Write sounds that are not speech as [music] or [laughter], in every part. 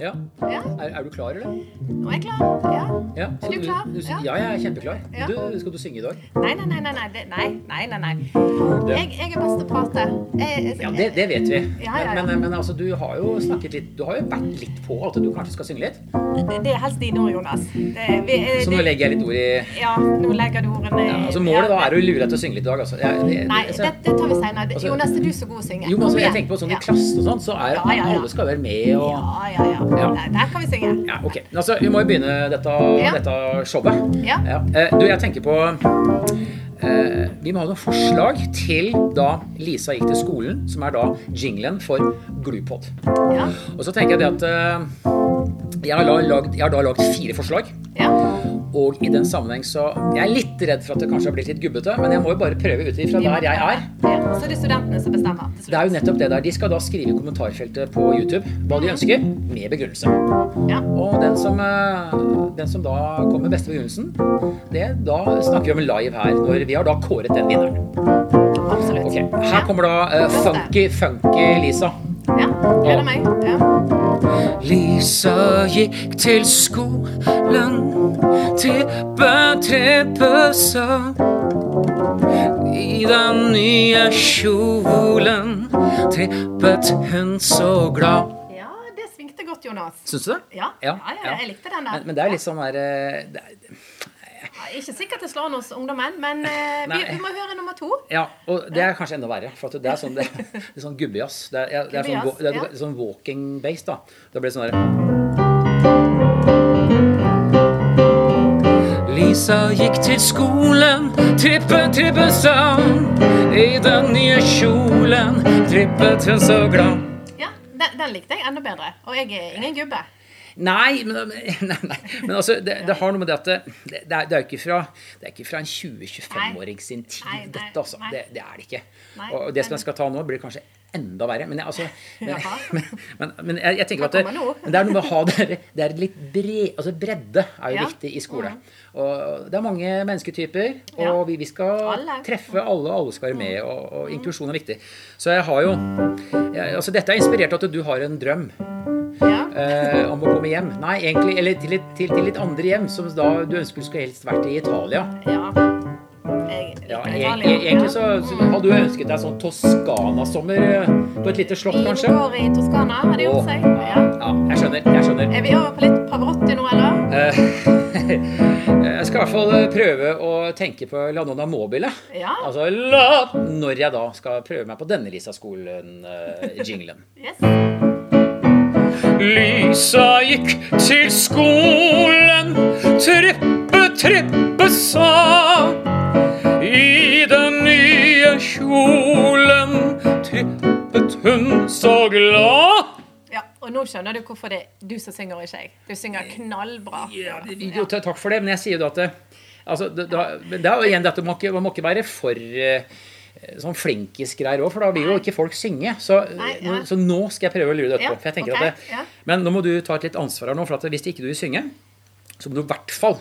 Ja. Ja, Er, er du klar, eller? nå er jeg klar. Ja. Ja. Er du klar? Du, Ja. ja, jeg er kjempeklar. Du, skal du synge i dag? Nei, nei, nei. nei, nei, nei, nei, nei. Jeg, jeg er best til å prate. Jeg, ja, det, det vet vi. Ja, ja, ja. Men, men altså, du har jo snakket litt Du har jo vært litt på at du kanskje skal synge litt. Det er helst dine ord, Jonas. Det, vi, Så nå legger jeg litt ord i ja, nå legger du ordene ja, altså Målet da er å lure deg til å synge litt i dag, altså. Jeg, det, Nei, altså, det, det tar vi senere. Altså- Jonas, er du så god å synge? jo, men altså, jeg tenker på sånn i Ja. klassen og sånn, så er Ja, ja, alle skal være med og Ja, ja, ja. Ja. Der kan vi synge. Ja, ok. Altså, vi må jo begynne dette, Ja. dette showet. Ja. Eh, du, jeg tenker på eh, Vi må ha noen forslag til da Lisa gikk til skolen, som er da jinglen for Glupod. Ja. Og så tenker jeg det at eh, jeg, har lagd, jeg har da lagd fire forslag. ja. Og i den sammenheng så Jeg er litt redd for at det kanskje har blitt litt gubbete, men jeg må jo bare prøve ut ifra der jeg er. Ja. Så er det studentene som bestemmer. Det er jo nettopp det der. De skal da skrive i kommentarfeltet på YouTube hva de ønsker, med begrunnelse. Ja. Og den som, eh, den som da kommer med beste begrunnelsen, det, da snakker vi om live her. Når vi har da kåret den vinneren. Absolutt. Okay. Her kommer da uh, Funky Funky Lisa. Ja. Gleder meg. Ja. Lisa gikk til skolen, trippe, trippe sa. I den nye kjolen trippet hun så glad. ja, det svingte godt, Jonas. Syns du det? Ja, ja, ja, jeg likte den der. Men, men det er litt sånn der eh, det er, Ja, Ikke sikkert det slår an hos ungdommen, men eh, vi, vi må høre nummer to. Ja, og det er kanskje enda verre. For det er sånn, det, det er sånn gubbejazz. Det er, det er sånn, Gubbejazz, det er, sånn walking base, da. Det blir sånn derre Lisa gikk til skolen, trippe, trippe sang. I den nye kjolen trippet hun så glad. Ja, den, den likte jeg enda bedre. Og jeg er ingen gubbe. Nei, men, [laughs] nei, nei, men altså, det, det har noe med det at det, det, er, det er ikke fra, det er ikke fra en 20-25-åring sin tid, Nei, dette, altså. Det, det er det ikke. Og det som jeg skal ta nå, blir kanskje enda verre. Men, jeg, altså, [laughs] men, men, men, jeg, jeg tenker at det, er noe med å ha det, det er litt bred, altså Bredde er jo Ja. Viktig i skole. Og det er mange mennesketyper, og vi, vi skal Alle. treffe alle, og alle skal være med. Og, og inklusjon er viktig. Så jeg har jo jeg, altså Dette er inspirert av at du har en drøm. Eh, om å komme hjem. Nei, egentlig, eller til, litt- til, til litt andre hjem, som da du ønsker du skulle helst vært i Italia. ja. Jeg Ja, e Italia. e egentlig så, så hadde du ønsket deg sånn Toskana-sommer eh, på et lite slott, kanskje. I år i Toskana har det gjort seg. ja, Ja. ja, jeg skjønner. Jeg skjønner. Er vi over på litt Pavarotti nå, eller? Eh, [laughs] jeg skal i hvert fall eh, prøve å tenke på La Nonna Mobile. Ja. Altså la, når jeg da skal prøve meg på denne Lisa-skolen-jinglen. Yes. Lisa gikk til skolen, trippe, trippe sa. I den nye kjolen trippet hun så glad. Ja, og nå skjønner du hvorfor det er du som synger, ikke jeg. Du synger knallbra. Ja, jo, takk for det, men jeg sier jo da at det, altså, det, det, det er jo igjen dette, man må ikke, man må ikke være for eh, sånn flinkisgreier òg, for da vil jo ikke folk synge. Så, Nei, ja. så nå skal jeg prøve å lure dette Ja, på. For jeg tenker okay, at det, ja. Men nå må du ta et litt ansvar her nå, for at hvis ikke du vil synge, så må du i hvert fall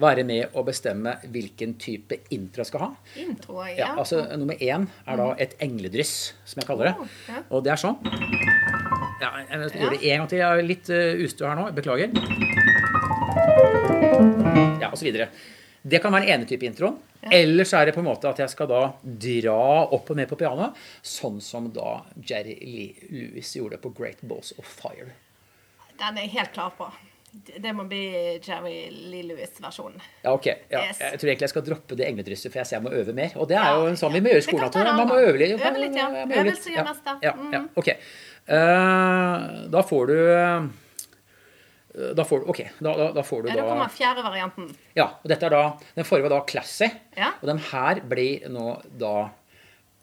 være med å bestemme hvilken type intro jeg skal ha. Intro, Ja, ja. altså Nummer én er da et engledryss, som jeg kaller det. Og det er sånn. Ja, jeg skal gjøre det en gang til. Jeg er litt uh, ustø her nå. Beklager. Ja, og så videre. Det kan være den ene type introen. Eller så er det på en måte at jeg skal da dra opp og ned på pianoet, sånn som da Jerry Lee Lewis gjorde på Great Balls of Fire. Den er jeg helt klar på. Det må bli Jerry Lee Lewis-versjonen. Ja, ok. Ja, Yes. Jeg tror egentlig jeg skal droppe det engledrysset, for jeg ser jeg må øve mer. Og det er Ja, jo en sånn vi må gjøre i skolen. at Man må øve litt. Øve litt, ja. Øvelse gjør mester. Ja, Mm. ja, ok. Uh, da får du eh, da får, du- ok, da, da, da får du Ja, da da kommer fjerde varianten. Ja, og dette er da Den forrige var da classy, Ja. og den her blir nå da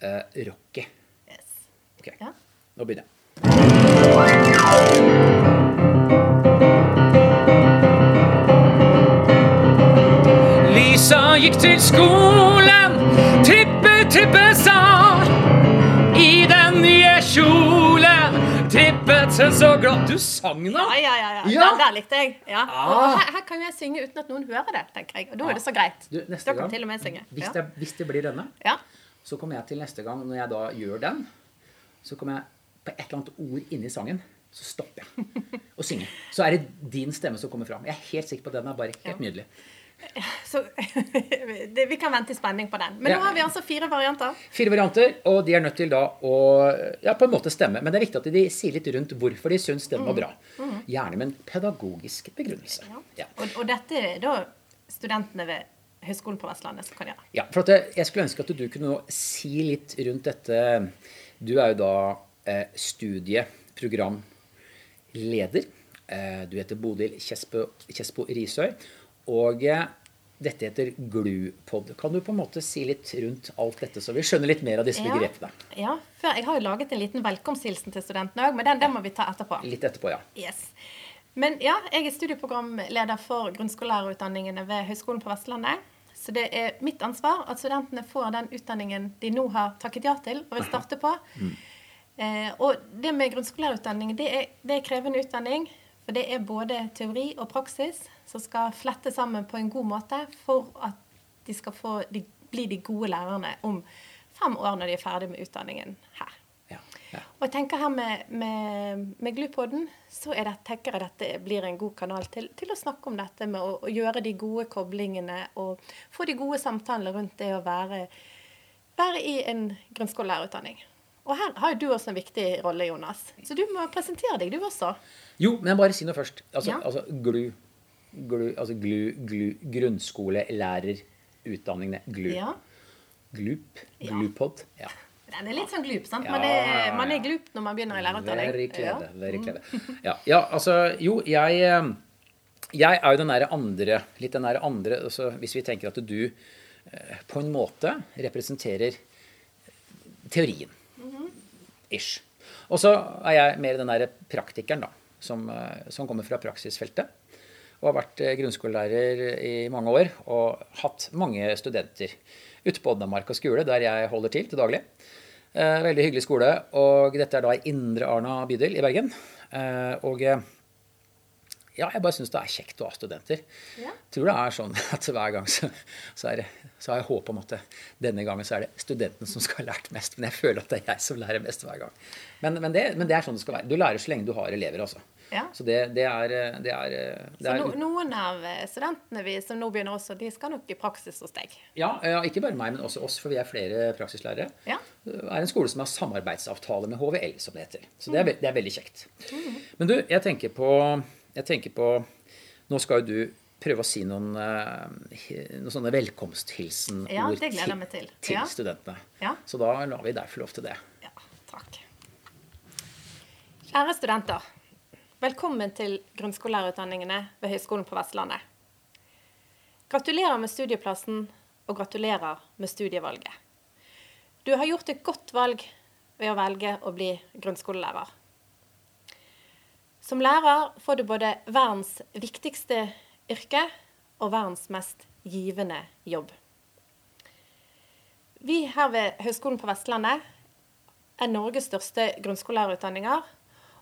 uh, rocky. Yes. Ok, Ja. nå begynner jeg. Lisa gikk til skolen, trippet så glad Du sang nå! Ja, ja, ja. ja. Ja. Der, der likte jeg. Ja. Ah. Her, her kan jo jeg synge uten at noen hører det, tenker jeg. Og da er det så greit. Du, neste da kan til og med synge. Hvis, det, hvis det blir denne, Ja. så kommer jeg til neste gang, når jeg da gjør den, så kommer jeg på et eller annet ord inni sangen, så stopper jeg å synge. Så er det din stemme som kommer fram. Jeg er helt sikker på at den er bare helt nydelig. [laughs] Så [laughs] det, vi kan vente i spenning på den. Men Ja. nå har vi altså fire varianter. Fire varianter, og de er nødt til da å ja, på en måte stemme. Men det er viktig at de sier litt rundt hvorfor de syns den var bra. Gjerne med en pedagogisk begrunnelse. Ja. Og, og dette er da studentene ved Høgskolen på Vestlandet som kan gjøre. Ja, for jeg skulle ønske at du kunne si litt rundt dette. Du er jo da eh, studieprogramleder. Eh, du heter Bodil Kjespo, Kjespo Risøy. Og eh, dette heter GLUPOD. Kan du på en måte si litt rundt alt dette, så vi skjønner litt mer av disse begrepene? Ja, jeg har jo laget en liten velkomsthilsen til studentene òg, men den, den må vi ta etterpå. Litt etterpå, ja. Yes. Men ja, jeg er studieprogramleder for grunnskolelærerutdanningene ved Høgskolen på Vestlandet. Så det er mitt ansvar at studentene får den utdanningen de nå har takket ja til og vil starte på. Eh, og det med grunnskolelærerutdanning, det det er krevende utdanning. For det er både teori og praksis som skal flette sammen på en god måte for at de skal få, de, bli de gode lærerne om fem år når de er ferdig med utdanningen her. ja, ja. Og jeg tenker her med, med, med Glupoden, så det, tenker jeg dette blir en god kanal til, til å snakke om dette med å, å gjøre de gode koblingene og få de gode samtalene rundt det å være, være i en grunnskolelærerutdanning. Og her har jo du også en viktig rolle, Jonas. Så du må presentere deg, du også. Jo, men bare si noe først. Altså, Ja. altså GLU. GLU, altså GLU, GLU grunnskolelærerutdanningene. GLU. Ja. GLUP. Ja. GLUPOD. Ja. Den er litt sånn glup, sant? Man er, man er glup når man begynner i lærerutdanning. Very klede. Very clever. Ja, ja, altså Jo, jeg Jeg er jo den derre andre Litt den derre andre altså, Hvis vi tenker at du eh, på en måte representerer teorien. Ish. Og så er jeg mer den derre praktikeren, da. Som, eh, som kommer fra praksisfeltet. Og har vært eh, grunnskolelærer i mange år og hatt mange studenter ute på Oddamarka skole, der jeg holder til til daglig. Eh, veldig hyggelig skole. Og dette er da i Indre Arna bydel i Bergen. Og ja, jeg bare syns det er kjekt å ha studenter. Ja. Tror det er sånn at hver gang så, så, er det, så har jeg håp om at det, denne gangen så er det studenten som skal ha lært mest. Men jeg føler at det er jeg som lærer mest hver gang. Men, men, det, men det er sånn det skal være. Du lærer så lenge du har elever, altså. Ja. Så det, det er, det er, det Så er no, noen av eh, studentene vi som nå begynner også, de skal nok i praksis hos deg. ja, ja, ikke bare meg, men også oss, for vi er flere praksislærere. Ja. Det er en skole som har samarbeidsavtale med HVL, som det heter. Så det er, ve- det er veldig kjekt. Men du, jeg tenker på, jeg tenker på Nå skal jo du prøve å si noen, eh, noen sånne velkomsthilsenord Ja, det gleder jeg meg til. til Ja. studentene. Ja. Så da lar vi deg få lov til det. Ja, takk. Kjære studenter. Velkommen til grunnskolelærerutdanningene ved Høgskolen på Vestlandet. Gratulerer med studieplassen, og gratulerer med studievalget. Du har gjort et godt valg ved å velge å bli grunnskolelærer. Som lærer får du både verdens viktigste yrke og verdens mest givende jobb. Vi her ved Høgskolen på Vestlandet er Norges største grunnskolelærerutdanninger,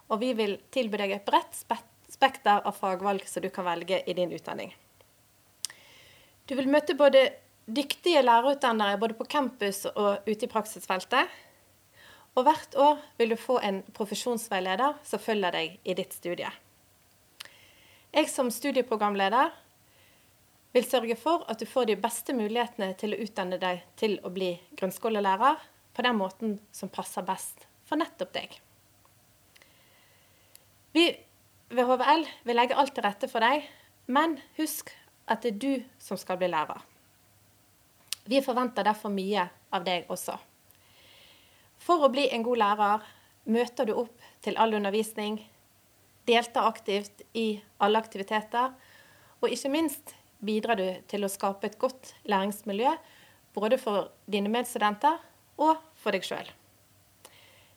og vi vil tilby deg et bredt spekter av fagvalg som du kan velge i din utdanning. Du vil møte både dyktige lærerutdannere både på campus og ute i praksisfeltet. Og hvert år vil du få en profesjonsveileder som følger deg i ditt studie. Jeg som studieprogramleder vil sørge for at du får de beste mulighetene til å utdanne deg til å bli grunnskolelærer på den måten som passer best for nettopp deg. Vi ved HVL vil legge alt til rette for deg, men husk at det er du som skal bli lærer. Vi forventer derfor mye av deg også. For å bli en god lærer møter du opp til all undervisning, deltar aktivt i alle aktiviteter, og ikke minst bidrar du til å skape et godt læringsmiljø både for dine medstudenter og for deg sjøl.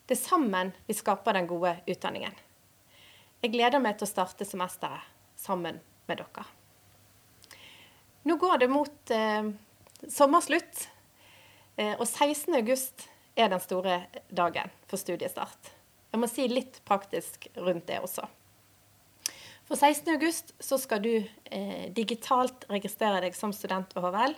Det er sammen vi skaper den gode utdanningen. Jeg gleder meg til å starte semesteret sammen med dere. Nå går det mot eh, sommerslutt, eh, og 16. er den store dagen for studiestart. Jeg må si litt praktisk rundt det også. For 16. august så skal du eh, digitalt registrere deg som student ved HVL.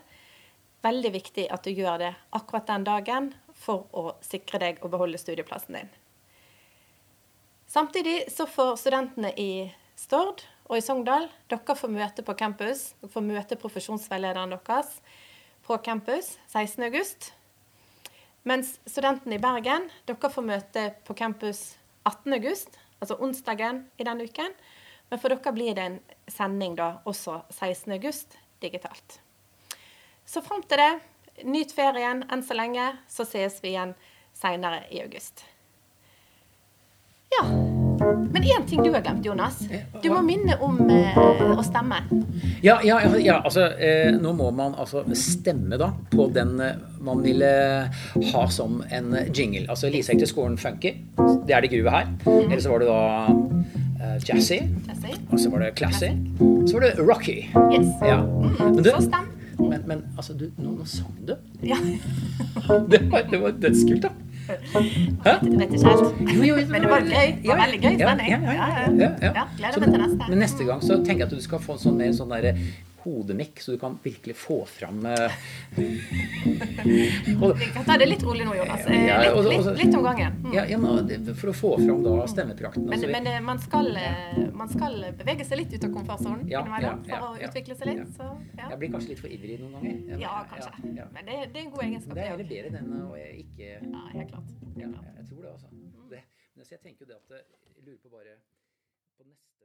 Veldig viktig at du gjør det akkurat den dagen for å sikre deg å beholde studieplassen din. Samtidig så får studentene i Stord og i Sogndal dere får møte på campus. Dere får møte profesjonsveilederen deres på campus 16.8. Mens studentene i Bergen dere får møte på campus 18.8, altså onsdagen i denne uken. Men for dere blir det en sending da også 16.8 digitalt. Så fram til det, nyt ferien enn så lenge, så ses vi igjen seinere i august. Ja. Men én ting du har glemt, Jonas. Du må minne om eh, å stemme. Ja, ja, ja, altså eh, Nå må man altså stemme da på den eh, man ville ha som en jingle. Altså Lise gikk til skolen funky. Det er det gruvet her. Eller så var det da eh, jazzy. Jazzy. Og så var det classy. Så var det rocky. Yes. Ja. Men, du, men, men altså, du, nå, nå sang du. Ja. [laughs] Det var, det var dødskult, da. Hæ? Vet ikke helt. Jo, jo, Men det var gøy. Det var veldig gøy Ja, sending. ja, ja, ja, Ja, gleder meg til neste. Men neste gang så tenker jeg at du skal få sånn mer sånn der hodemikk, så du kan virkelig få fram eh, [laughs] og, Vi kan ta det litt rolig nå, Jonas. Eh, Ja, Litt, litt, litt om gangen. Mm. ja, ja, For å få fram da stemmeprakten. Men, altså, men eh, man, skal, man skal bevege seg litt ut av komfortsonen innimellom for å utvikle seg litt. Så, ja. Jeg blir kanskje litt for ivrig noen ganger. ja, kanskje. Men det, det er en god egenskap. Det er heller bedre den å ikke. Ja, helt klart. ja, Jeg tror det, altså. Det, så jeg tenker jo det at jeg lurer på bare på neste.